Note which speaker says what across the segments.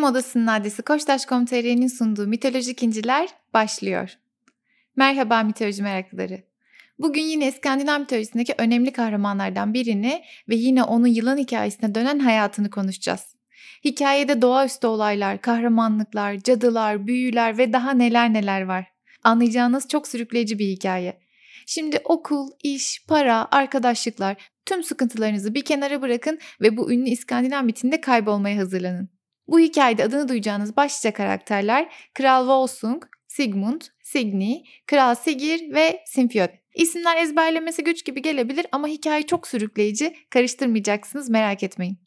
Speaker 1: Soyunma Odası'nın adresi Koçtaş.com.tr'nin sunduğu Mitolojik İnciler başlıyor. Merhaba mitoloji meraklıları. Bugün yine İskandinav mitolojisindeki önemli kahramanlardan birini ve yine onun yılan hikayesine dönen hayatını konuşacağız. Hikayede doğaüstü olaylar, kahramanlıklar, cadılar, büyüler ve daha neler neler var. Anlayacağınız çok sürükleyici bir hikaye. Şimdi okul, iş, para, arkadaşlıklar tüm sıkıntılarınızı bir kenara bırakın ve bu ünlü İskandinav mitinde kaybolmaya hazırlanın. Bu hikayede adını duyacağınız başlıca karakterler Kral Volsung, Sigmund, Signy, Kral Sigir ve Sinfjord. İsimler ezberlemesi güç gibi gelebilir ama hikaye çok sürükleyici, karıştırmayacaksınız merak etmeyin.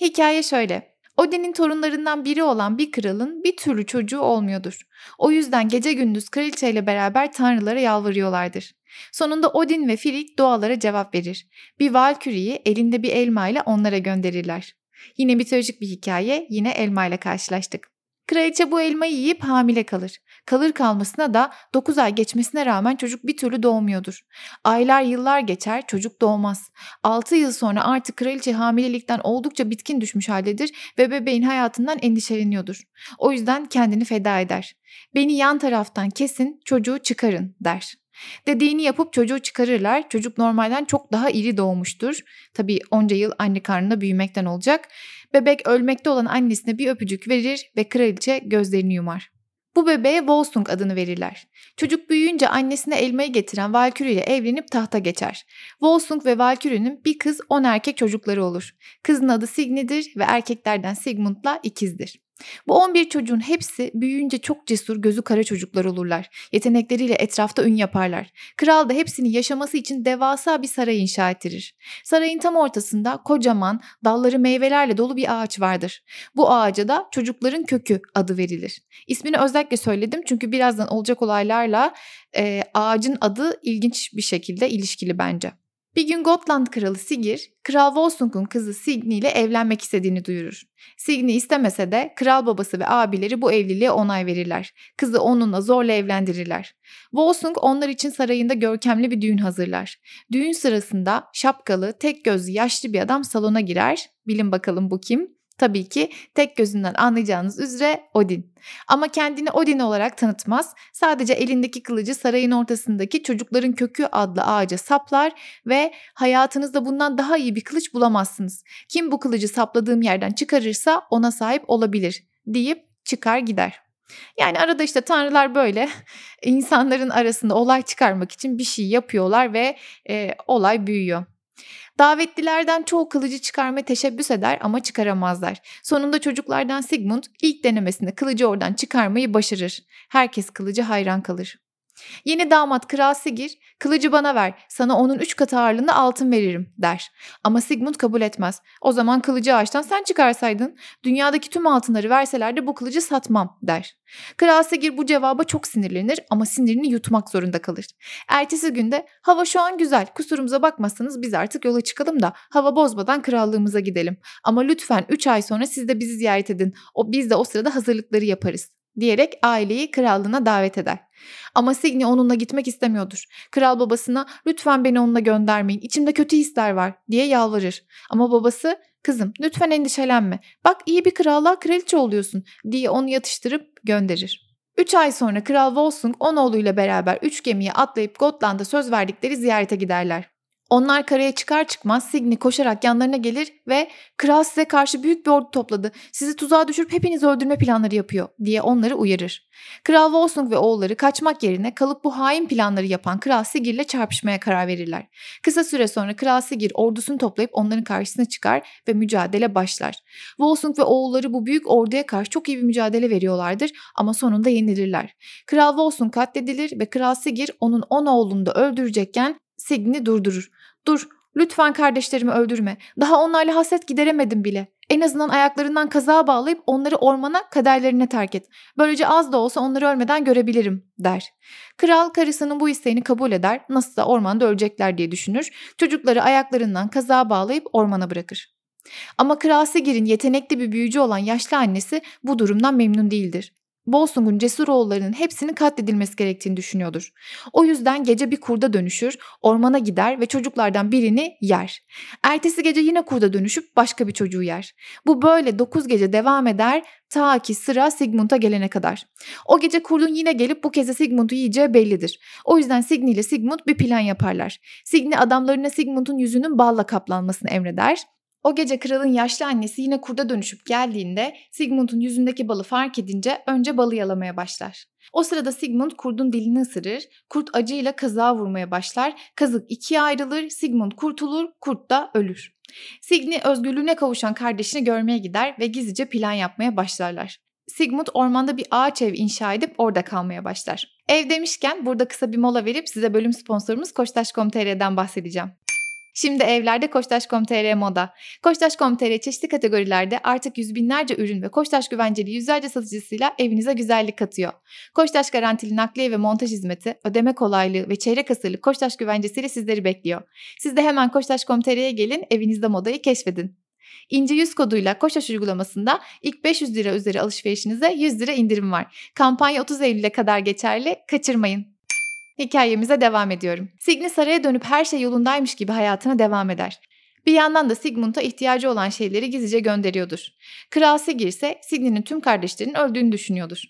Speaker 1: Hikaye şöyle. Odin'in torunlarından biri olan bir kralın bir türlü çocuğu olmuyordur. O yüzden gece gündüz kraliçeyle beraber tanrılara yalvarıyorlardır. Sonunda Odin ve Frigg dualara cevap verir. Bir Valkyrie'yi elinde bir elma ile onlara gönderirler. Yine mitolojik bir hikaye, yine elma ile karşılaştık. Kraliçe bu elmayı yiyip hamile kalır. Kalır kalmasına da 9 ay geçmesine rağmen çocuk bir türlü doğmuyordur. Aylar yıllar geçer çocuk doğmaz. 6 yıl sonra artık kraliçe hamilelikten oldukça bitkin düşmüş haldedir ve bebeğin hayatından endişeleniyordur. O yüzden kendini feda eder. Beni yan taraftan kesin çocuğu çıkarın der. Dediğini yapıp çocuğu çıkarırlar. Çocuk normalden çok daha iri doğmuştur. Tabii onca yıl anne karnında büyümekten olacak. Bebek ölmekte olan annesine bir öpücük verir ve kraliçe gözlerini yumar. Bu bebeğe Volsung adını verirler. Çocuk büyüyünce annesine elmayı getiren Valkyrie ile evlenip tahta geçer. Volsung ve Valkyrie'nin bir kız on erkek çocukları olur. Kızın adı Signy'dir ve erkeklerden Sigmund'la ikizdir. Bu 11 çocuğun hepsi büyüyünce çok cesur, gözü kara çocuklar olurlar. Yetenekleriyle etrafta ün yaparlar. Kral da hepsinin yaşaması için devasa bir saray inşa ettirir. Sarayın tam ortasında kocaman, dalları meyvelerle dolu bir ağaç vardır. Bu ağaca da çocukların kökü adı verilir. İsmini özellikle söyledim çünkü birazdan olacak olaylarla e, ağacın adı ilginç bir şekilde ilişkili bence. Bir gün Gotland kralı Sigir, Kral Volsung'un kızı Signy ile evlenmek istediğini duyurur. Signy istemese de kral babası ve abileri bu evliliğe onay verirler. Kızı onunla zorla evlendirirler. Volsung onlar için sarayında görkemli bir düğün hazırlar. Düğün sırasında şapkalı, tek gözlü yaşlı bir adam salona girer. Bilin bakalım bu kim? Tabii ki tek gözünden anlayacağınız üzere Odin. Ama kendini Odin olarak tanıtmaz. Sadece elindeki kılıcı sarayın ortasındaki Çocukların Kökü adlı ağaca saplar ve hayatınızda bundan daha iyi bir kılıç bulamazsınız. Kim bu kılıcı sapladığım yerden çıkarırsa ona sahip olabilir deyip çıkar gider. Yani arada işte tanrılar böyle insanların arasında olay çıkarmak için bir şey yapıyorlar ve e, olay büyüyor. Davetlilerden çoğu kılıcı çıkarmaya teşebbüs eder ama çıkaramazlar. Sonunda çocuklardan Sigmund ilk denemesinde kılıcı oradan çıkarmayı başarır. Herkes kılıcı hayran kalır. Yeni damat Kral Sigir, kılıcı bana ver, sana onun üç katı ağırlığında altın veririm der. Ama Sigmund kabul etmez. O zaman kılıcı ağaçtan sen çıkarsaydın, dünyadaki tüm altınları verselerdi bu kılıcı satmam der. Kral Sigir bu cevaba çok sinirlenir ama sinirini yutmak zorunda kalır. Ertesi günde hava şu an güzel, kusurumuza bakmazsanız biz artık yola çıkalım da hava bozmadan krallığımıza gidelim. Ama lütfen 3 ay sonra siz de bizi ziyaret edin. O biz de o sırada hazırlıkları yaparız diyerek aileyi krallığına davet eder. Ama Signy onunla gitmek istemiyordur. Kral babasına lütfen beni onunla göndermeyin içimde kötü hisler var diye yalvarır. Ama babası kızım lütfen endişelenme bak iyi bir krallığa kraliçe oluyorsun diye onu yatıştırıp gönderir. Üç ay sonra Kral Volsung on oğluyla beraber üç gemiye atlayıp Gotland'a söz verdikleri ziyarete giderler. Onlar karaya çıkar çıkmaz Signy koşarak yanlarına gelir ve kral size karşı büyük bir ordu topladı. Sizi tuzağa düşürüp hepinizi öldürme planları yapıyor diye onları uyarır. Kral Volsung ve oğulları kaçmak yerine kalıp bu hain planları yapan Kral Sigir'le çarpışmaya karar verirler. Kısa süre sonra Kral Sigir ordusunu toplayıp onların karşısına çıkar ve mücadele başlar. Volsung ve oğulları bu büyük orduya karşı çok iyi bir mücadele veriyorlardır ama sonunda yenilirler. Kral Volsung katledilir ve Kral Sigir onun 10 oğlunu da öldürecekken Signy durdurur. Dur lütfen kardeşlerimi öldürme. Daha onlarla hasret gideremedim bile. En azından ayaklarından kazağa bağlayıp onları ormana kaderlerine terk et. Böylece az da olsa onları ölmeden görebilirim der. Kral karısının bu isteğini kabul eder. Nasılsa ormanda ölecekler diye düşünür. Çocukları ayaklarından kazağa bağlayıp ormana bırakır. Ama Kral Sigir'in yetenekli bir büyücü olan yaşlı annesi bu durumdan memnun değildir. Volsung'un cesur oğullarının hepsinin katledilmesi gerektiğini düşünüyordur. O yüzden gece bir kurda dönüşür, ormana gider ve çocuklardan birini yer. Ertesi gece yine kurda dönüşüp başka bir çocuğu yer. Bu böyle 9 gece devam eder ta ki sıra Sigmund'a gelene kadar. O gece kurdun yine gelip bu kez de Sigmund'u yiyeceği bellidir. O yüzden Signy ile Sigmund bir plan yaparlar. Signy adamlarına Sigmund'un yüzünün balla kaplanmasını emreder. O gece kralın yaşlı annesi yine kurda dönüşüp geldiğinde Sigmund'un yüzündeki balı fark edince önce balı yalamaya başlar. O sırada Sigmund kurdun dilini ısırır, kurt acıyla kazığa vurmaya başlar, kazık ikiye ayrılır, Sigmund kurtulur, kurt da ölür. Signy özgürlüğüne kavuşan kardeşini görmeye gider ve gizlice plan yapmaya başlarlar. Sigmund ormanda bir ağaç ev inşa edip orada kalmaya başlar. Ev demişken burada kısa bir mola verip size bölüm sponsorumuz Koçtaş.com.tr'den bahsedeceğim. Şimdi evlerde Koçtaş.com.tr moda. Koçtaş.com.tr çeşitli kategorilerde artık yüz binlerce ürün ve Koçtaş güvenceli yüzlerce satıcısıyla evinize güzellik katıyor. Koçtaş garantili nakliye ve montaj hizmeti, ödeme kolaylığı ve çeyrek asırlık Koçtaş güvencesiyle sizleri bekliyor. Siz de hemen Koçtaş.com.tr'ye gelin evinizde modayı keşfedin. İnce yüz koduyla Koçtaş uygulamasında ilk 500 lira üzeri alışverişinize 100 lira indirim var. Kampanya 30 Eylül'e kadar geçerli, kaçırmayın. Hikayemize devam ediyorum. Signy saraya dönüp her şey yolundaymış gibi hayatına devam eder. Bir yandan da Sigmund'a ihtiyacı olan şeyleri gizlice gönderiyordur. Kral Sigir ise Signy'nin tüm kardeşlerinin öldüğünü düşünüyordur.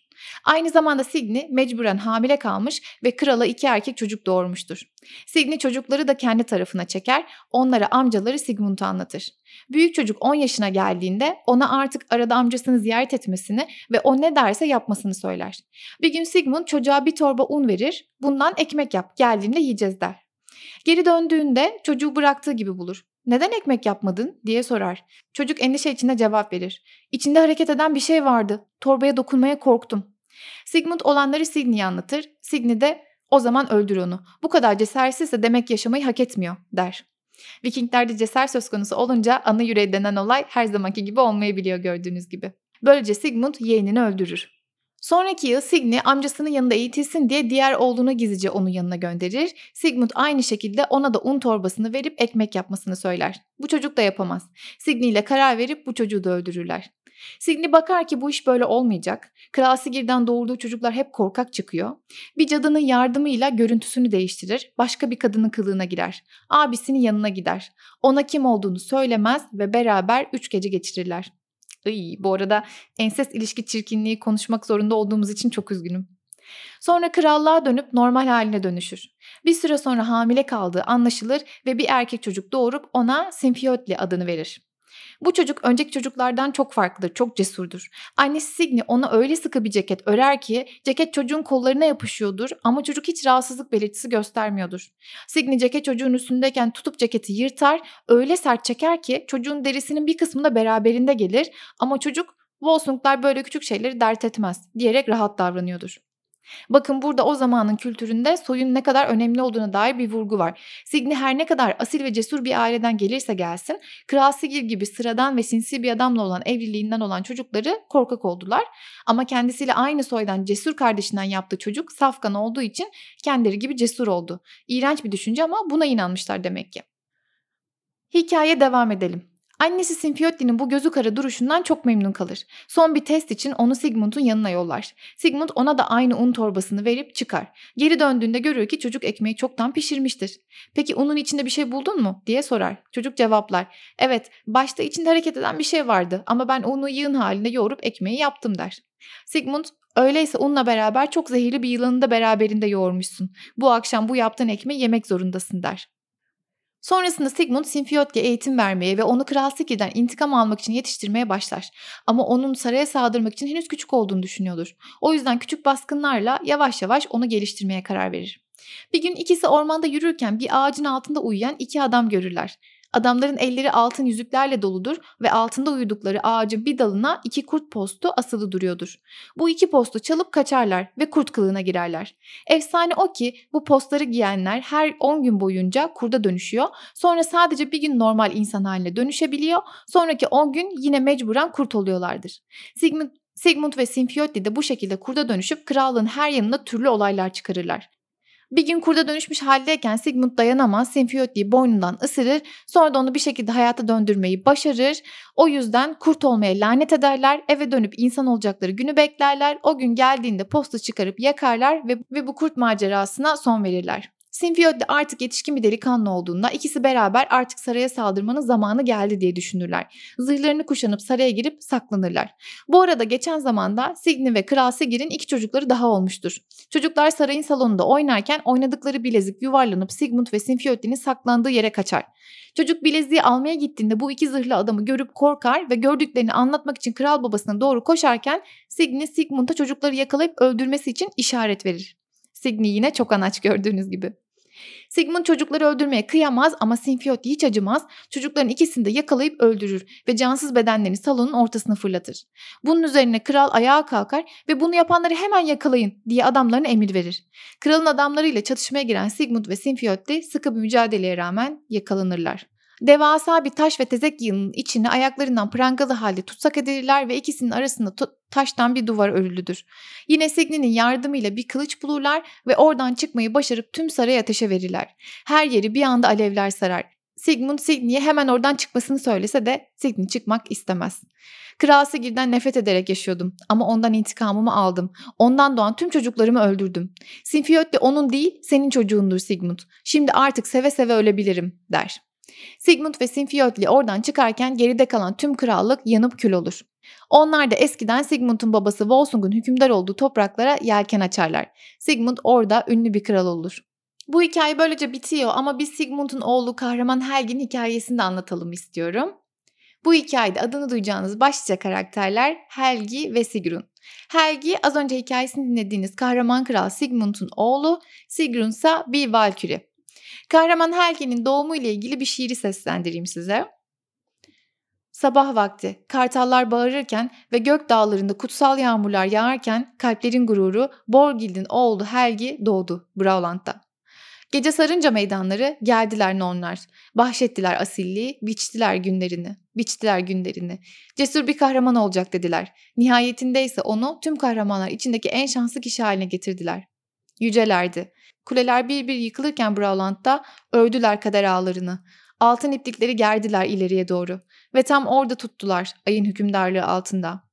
Speaker 1: Aynı zamanda Signy mecburen hamile kalmış ve krala iki erkek çocuk doğurmuştur. Signy çocukları da kendi tarafına çeker, onlara amcaları Sigmund'u anlatır. Büyük çocuk 10 yaşına geldiğinde ona artık arada amcasını ziyaret etmesini ve o ne derse yapmasını söyler. Bir gün Sigmund çocuğa bir torba un verir, bundan ekmek yap, geldiğinde yiyeceğiz der. Geri döndüğünde çocuğu bıraktığı gibi bulur. Neden ekmek yapmadın diye sorar. Çocuk endişe içinde cevap verir. İçinde hareket eden bir şey vardı. Torbaya dokunmaya korktum. Sigmund olanları Signy'ye anlatır. Signy de o zaman öldür onu. Bu kadar cesaretsizse demek yaşamayı hak etmiyor der. Vikinglerde cesaret söz konusu olunca ana yüreği denen olay her zamanki gibi olmayabiliyor gördüğünüz gibi. Böylece Sigmund yeğenini öldürür. Sonraki yıl Signy amcasının yanında eğitilsin diye diğer oğlunu gizlice onun yanına gönderir. Sigmund aynı şekilde ona da un torbasını verip ekmek yapmasını söyler. Bu çocuk da yapamaz. Signy ile karar verip bu çocuğu da öldürürler. Signy bakar ki bu iş böyle olmayacak. Kral Sigir'den doğurduğu çocuklar hep korkak çıkıyor. Bir cadının yardımıyla görüntüsünü değiştirir. Başka bir kadının kılığına girer. Abisinin yanına gider. Ona kim olduğunu söylemez ve beraber üç gece geçirirler. Iy, bu arada ensest ilişki çirkinliği konuşmak zorunda olduğumuz için çok üzgünüm. Sonra krallığa dönüp normal haline dönüşür. Bir süre sonra hamile kaldığı anlaşılır ve bir erkek çocuk doğurup ona Simfiotli adını verir. Bu çocuk önceki çocuklardan çok farklıdır, çok cesurdur. Annesi Signy ona öyle sıkı bir ceket örer ki ceket çocuğun kollarına yapışıyordur ama çocuk hiç rahatsızlık belirtisi göstermiyordur. Signy ceket çocuğun üstündeyken tutup ceketi yırtar, öyle sert çeker ki çocuğun derisinin bir kısmı da beraberinde gelir ama çocuk Volsunglar böyle küçük şeyleri dert etmez diyerek rahat davranıyordur. Bakın burada o zamanın kültüründe soyun ne kadar önemli olduğuna dair bir vurgu var. Signy her ne kadar asil ve cesur bir aileden gelirse gelsin, Kral Sigil gibi sıradan ve sinsi bir adamla olan evliliğinden olan çocukları korkak oldular. Ama kendisiyle aynı soydan cesur kardeşinden yaptığı çocuk safkan olduğu için kendileri gibi cesur oldu. İğrenç bir düşünce ama buna inanmışlar demek ki. Hikaye devam edelim. Annesi Sinfiotti'nin bu gözü kara duruşundan çok memnun kalır. Son bir test için onu Sigmund'un yanına yollar. Sigmund ona da aynı un torbasını verip çıkar. Geri döndüğünde görür ki çocuk ekmeği çoktan pişirmiştir. Peki unun içinde bir şey buldun mu diye sorar. Çocuk cevaplar. Evet başta içinde hareket eden bir şey vardı ama ben unu yığın halinde yoğurup ekmeği yaptım der. Sigmund Öyleyse unla beraber çok zehirli bir yılanı da beraberinde yoğurmuşsun. Bu akşam bu yaptığın ekmeği yemek zorundasın der. Sonrasında Sigmund Sinfiot'ya eğitim vermeye ve onu Kral Sigrid'den intikam almak için yetiştirmeye başlar. Ama onun saraya saldırmak için henüz küçük olduğunu düşünüyordur. O yüzden küçük baskınlarla yavaş yavaş onu geliştirmeye karar verir. Bir gün ikisi ormanda yürürken bir ağacın altında uyuyan iki adam görürler. Adamların elleri altın yüzüklerle doludur ve altında uyudukları ağacın bir dalına iki kurt postu asılı duruyordur. Bu iki postu çalıp kaçarlar ve kurt kılığına girerler. Efsane o ki bu postları giyenler her 10 gün boyunca kurda dönüşüyor. Sonra sadece bir gün normal insan haline dönüşebiliyor. Sonraki 10 gün yine mecburen kurt oluyorlardır. Sigmund Sigmund ve Sinfiotti de bu şekilde kurda dönüşüp krallığın her yanında türlü olaylar çıkarırlar. Bir gün kurda dönüşmüş haldeyken Sigmund dayanamaz, Sinfiyotli'yi boynundan ısırır, sonra da onu bir şekilde hayata döndürmeyi başarır. O yüzden kurt olmaya lanet ederler, eve dönüp insan olacakları günü beklerler. O gün geldiğinde posta çıkarıp yakarlar ve, ve bu kurt macerasına son verirler. Sinfiyotli artık yetişkin bir delikanlı olduğunda ikisi beraber artık saraya saldırmanın zamanı geldi diye düşünürler. Zırhlarını kuşanıp saraya girip saklanırlar. Bu arada geçen zamanda Signy ve Kral Sigir'in iki çocukları daha olmuştur. Çocuklar sarayın salonunda oynarken oynadıkları bilezik yuvarlanıp Sigmund ve Sinfiyotli'nin saklandığı yere kaçar. Çocuk bileziği almaya gittiğinde bu iki zırhlı adamı görüp korkar ve gördüklerini anlatmak için kral babasına doğru koşarken Signy Sigmund'a çocukları yakalayıp öldürmesi için işaret verir. Signy yine çok anaç gördüğünüz gibi. Sigmund çocukları öldürmeye kıyamaz ama Sinfiyotli hiç acımaz. Çocukların ikisini de yakalayıp öldürür ve cansız bedenlerini salonun ortasına fırlatır. Bunun üzerine kral ayağa kalkar ve bunu yapanları hemen yakalayın diye adamlarına emir verir. Kralın adamlarıyla çatışmaya giren Sigmund ve Sinfiyotli sıkı bir mücadeleye rağmen yakalanırlar. Devasa bir taş ve tezek yığının içine ayaklarından prangalı halde tutsak edilirler ve ikisinin arasında taştan bir duvar örülüdür. Yine Signy'nin yardımıyla bir kılıç bulurlar ve oradan çıkmayı başarıp tüm sarayı ateşe verirler. Her yeri bir anda alevler sarar. Sigmund Signy'ye hemen oradan çıkmasını söylese de Signy çıkmak istemez. Kral Sigurd'den nefret ederek yaşıyordum ama ondan intikamımı aldım. Ondan doğan tüm çocuklarımı öldürdüm. Sinfiyot de onun değil senin çocuğundur Sigmund. Şimdi artık seve seve ölebilirim der. Sigmund ve Sinfiotli oradan çıkarken geride kalan tüm krallık yanıp kül olur. Onlar da eskiden Sigmund'un babası Volsung'un hükümdar olduğu topraklara yelken açarlar. Sigmund orada ünlü bir kral olur. Bu hikaye böylece bitiyor ama biz Sigmund'un oğlu kahraman Helgin hikayesini de anlatalım istiyorum. Bu hikayede adını duyacağınız başlıca karakterler Helgi ve Sigrun. Helgi az önce hikayesini dinlediğiniz kahraman kral Sigmund'un oğlu, Sigrun ise bir valküre. Kahraman Helge'nin doğumu ile ilgili bir şiiri seslendireyim size. Sabah vakti kartallar bağırırken ve gök dağlarında kutsal yağmurlar yağarken kalplerin gururu Borgild'in oğlu Helgi doğdu Brauland'da. Gece sarınca meydanları geldiler nonlar. Bahşettiler asilliği, biçtiler günlerini, biçtiler günlerini. Cesur bir kahraman olacak dediler. Nihayetinde ise onu tüm kahramanlar içindeki en şanslı kişi haline getirdiler. Yücelerdi. Kuleler bir bir yıkılırken Brauland'da ördüler kader ağlarını. Altın iplikleri gerdiler ileriye doğru ve tam orada tuttular ayın hükümdarlığı altında.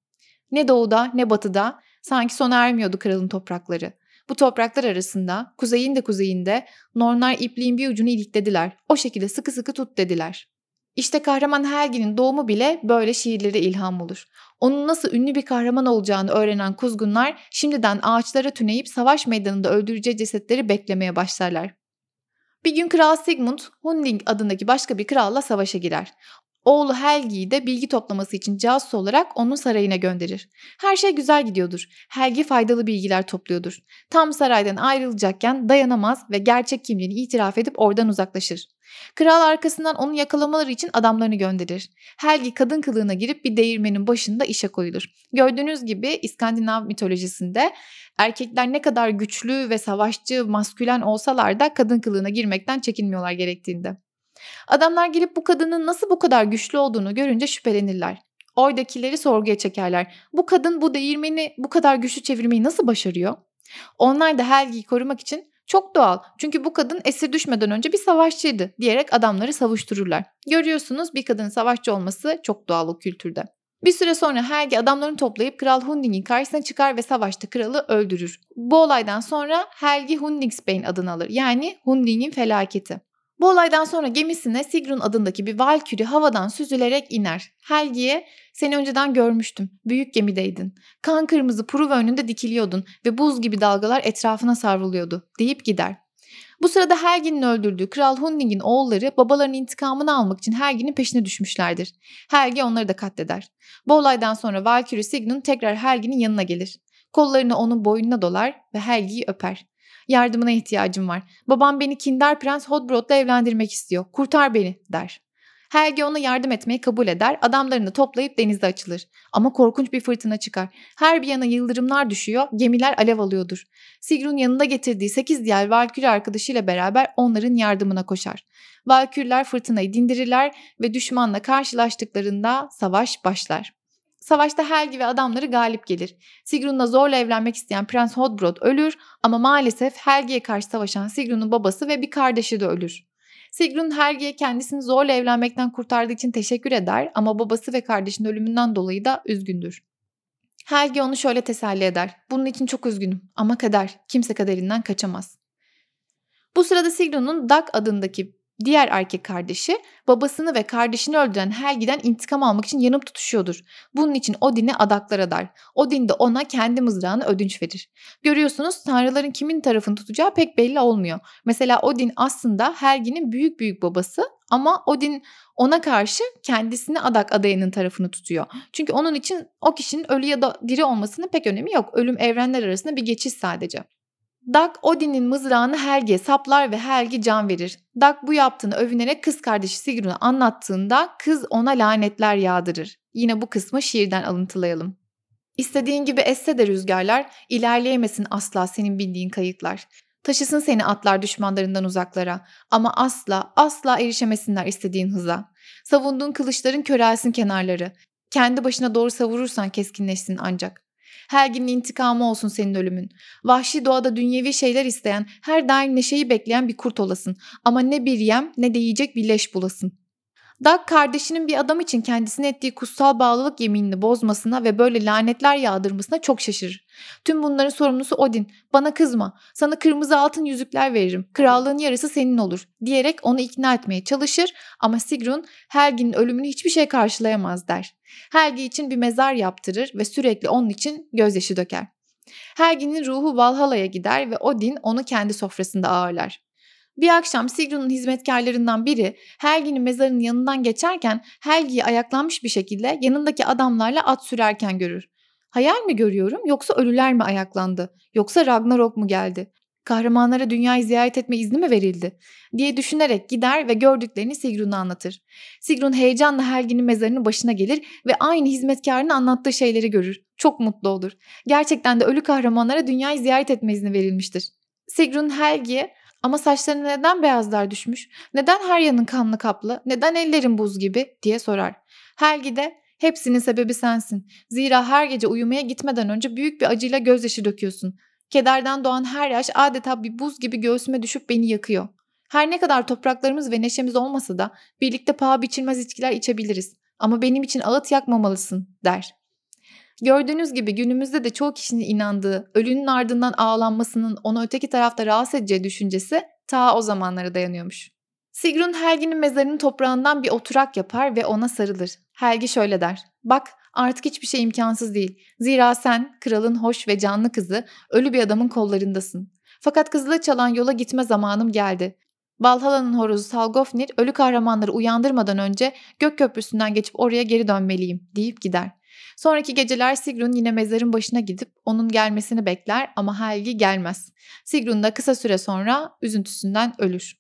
Speaker 1: Ne doğuda ne batıda sanki sona ermiyordu kralın toprakları. Bu topraklar arasında kuzeyin de kuzeyinde Nornar ipliğin bir ucunu iliklediler. O şekilde sıkı sıkı tut dediler. İşte kahraman Helgi'nin doğumu bile böyle şiirlere ilham olur. Onun nasıl ünlü bir kahraman olacağını öğrenen kuzgunlar şimdiden ağaçlara tüneyip savaş meydanında öldüreceği cesetleri beklemeye başlarlar. Bir gün Kral Sigmund, Hunding adındaki başka bir kralla savaşa girer. Oğlu Helgi'yi de bilgi toplaması için casus olarak onun sarayına gönderir. Her şey güzel gidiyordur. Helgi faydalı bilgiler topluyordur. Tam saraydan ayrılacakken dayanamaz ve gerçek kimliğini itiraf edip oradan uzaklaşır. Kral arkasından onu yakalamaları için adamlarını gönderir. Helgi kadın kılığına girip bir değirmenin başında işe koyulur. Gördüğünüz gibi İskandinav mitolojisinde erkekler ne kadar güçlü ve savaşçı, maskülen olsalar da kadın kılığına girmekten çekinmiyorlar gerektiğinde. Adamlar gelip bu kadının nasıl bu kadar güçlü olduğunu görünce şüphelenirler. Oradakileri sorguya çekerler. Bu kadın bu değirmeni bu kadar güçlü çevirmeyi nasıl başarıyor? Onlar da Helgi'yi korumak için çok doğal çünkü bu kadın esir düşmeden önce bir savaşçıydı diyerek adamları savuştururlar. Görüyorsunuz bir kadının savaşçı olması çok doğal o kültürde. Bir süre sonra Helgi adamlarını toplayıp Kral Hunding'in karşısına çıkar ve savaşta kralı öldürür. Bu olaydan sonra Helgi Hundingsbane adını alır yani Hunding'in felaketi. Bu olaydan sonra gemisine Sigrun adındaki bir valküri havadan süzülerek iner. Helgi'ye seni önceden görmüştüm. Büyük gemideydin. Kan kırmızı Pruva önünde dikiliyordun ve buz gibi dalgalar etrafına savruluyordu deyip gider. Bu sırada Helgi'nin öldürdüğü Kral Hunding'in oğulları babalarının intikamını almak için Helgi'nin peşine düşmüşlerdir. Helgi onları da katleder. Bu olaydan sonra Valkyrie Signun tekrar Helgi'nin yanına gelir. Kollarını onun boynuna dolar ve Helgi'yi öper. Yardımına ihtiyacım var. Babam beni Kinder Prens Hodbrod'la evlendirmek istiyor. Kurtar beni der. Helge ona yardım etmeyi kabul eder, adamlarını toplayıp denizde açılır. Ama korkunç bir fırtına çıkar. Her bir yana yıldırımlar düşüyor, gemiler alev alıyordur. Sigrun yanında getirdiği 8 diğer Valküre arkadaşıyla beraber onların yardımına koşar. Valkürler fırtınayı dindirirler ve düşmanla karşılaştıklarında savaş başlar. Savaşta Helgi ve adamları galip gelir. Sigrun'la zorla evlenmek isteyen Prens Hodbrod ölür ama maalesef Helgi'ye karşı savaşan Sigrun'un babası ve bir kardeşi de ölür. Sigrun Helgi'ye kendisini zorla evlenmekten kurtardığı için teşekkür eder ama babası ve kardeşinin ölümünden dolayı da üzgündür. Helgi onu şöyle teselli eder. Bunun için çok üzgünüm ama kader, kimse kaderinden kaçamaz. Bu sırada Sigrun'un Dag adındaki diğer erkek kardeşi babasını ve kardeşini öldüren Helgi'den intikam almak için yanıp tutuşuyordur. Bunun için Odin'i adaklar adar. Odin de ona kendi mızrağını ödünç verir. Görüyorsunuz tanrıların kimin tarafını tutacağı pek belli olmuyor. Mesela Odin aslında Helgi'nin büyük büyük babası ama Odin ona karşı kendisini adak adayının tarafını tutuyor. Çünkü onun için o kişinin ölü ya da diri olmasının pek önemi yok. Ölüm evrenler arasında bir geçiş sadece. Dag Odin'in mızrağını Helge'ye saplar ve Helgi can verir. Dag bu yaptığını övünerek kız kardeşi Sigrun'a anlattığında kız ona lanetler yağdırır. Yine bu kısmı şiirden alıntılayalım. İstediğin gibi esse de rüzgarlar, ilerleyemesin asla senin bindiğin kayıklar. Taşısın seni atlar düşmanlarından uzaklara ama asla asla erişemesinler istediğin hıza. Savunduğun kılıçların körelsin kenarları. Kendi başına doğru savurursan keskinleşsin ancak. Helgin'in intikamı olsun senin ölümün. Vahşi doğada dünyevi şeyler isteyen, her daim neşeyi bekleyen bir kurt olasın. Ama ne bir yem ne de yiyecek bir leş bulasın. Dag kardeşinin bir adam için kendisine ettiği kutsal bağlılık yeminini bozmasına ve böyle lanetler yağdırmasına çok şaşırır. Tüm bunların sorumlusu Odin. Bana kızma. Sana kırmızı altın yüzükler veririm. Krallığın yarısı senin olur diyerek onu ikna etmeye çalışır ama Sigrun Helgi'nin ölümünü hiçbir şey karşılayamaz der. Helgi için bir mezar yaptırır ve sürekli onun için gözyaşı döker. Helgi'nin ruhu Valhalla'ya gider ve Odin onu kendi sofrasında ağırlar. Bir akşam Sigrun'un hizmetkarlarından biri Helgi'nin mezarının yanından geçerken Helgi'yi ayaklanmış bir şekilde yanındaki adamlarla at sürerken görür. Hayal mi görüyorum yoksa ölüler mi ayaklandı? Yoksa Ragnarok mu geldi? Kahramanlara dünyayı ziyaret etme izni mi verildi? diye düşünerek gider ve gördüklerini Sigrun'a anlatır. Sigrun heyecanla Helgi'nin mezarının başına gelir ve aynı hizmetkarının anlattığı şeyleri görür. Çok mutlu olur. Gerçekten de ölü kahramanlara dünyayı ziyaret etme izni verilmiştir. Sigrun Helgi'ye ama saçlarına neden beyazlar düşmüş? Neden her yanın kanlı kaplı? Neden ellerin buz gibi? diye sorar. Helgi de hepsinin sebebi sensin. Zira her gece uyumaya gitmeden önce büyük bir acıyla gözyaşı döküyorsun. Kederden doğan her yaş adeta bir buz gibi göğsüme düşüp beni yakıyor. Her ne kadar topraklarımız ve neşemiz olmasa da birlikte paha biçilmez içkiler içebiliriz. Ama benim için ağıt yakmamalısın der. Gördüğünüz gibi günümüzde de çoğu kişinin inandığı ölünün ardından ağlanmasının onu öteki tarafta rahatsız edeceği düşüncesi ta o zamanlara dayanıyormuş. Sigrun Helgi'nin mezarının toprağından bir oturak yapar ve ona sarılır. Helgi şöyle der. Bak artık hiçbir şey imkansız değil. Zira sen kralın hoş ve canlı kızı ölü bir adamın kollarındasın. Fakat kızıla çalan yola gitme zamanım geldi. Valhalla'nın horozu Salgofnir ölü kahramanları uyandırmadan önce gök köprüsünden geçip oraya geri dönmeliyim deyip gider. Sonraki geceler Sigrun yine mezarın başına gidip onun gelmesini bekler ama Helgi gelmez. Sigrun da kısa süre sonra üzüntüsünden ölür.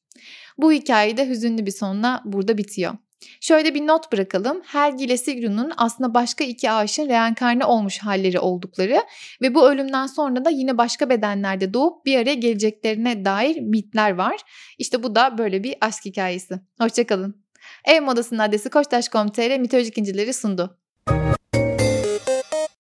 Speaker 1: Bu hikaye de hüzünlü bir sonla burada bitiyor. Şöyle bir not bırakalım. Helgi ile Sigrun'un aslında başka iki aşığın reenkarne olmuş halleri oldukları ve bu ölümden sonra da yine başka bedenlerde doğup bir araya geleceklerine dair mitler var. İşte bu da böyle bir aşk hikayesi. Hoşçakalın. Ev modasının adresi koçtaş.com.tr mitolojik incileri sundu.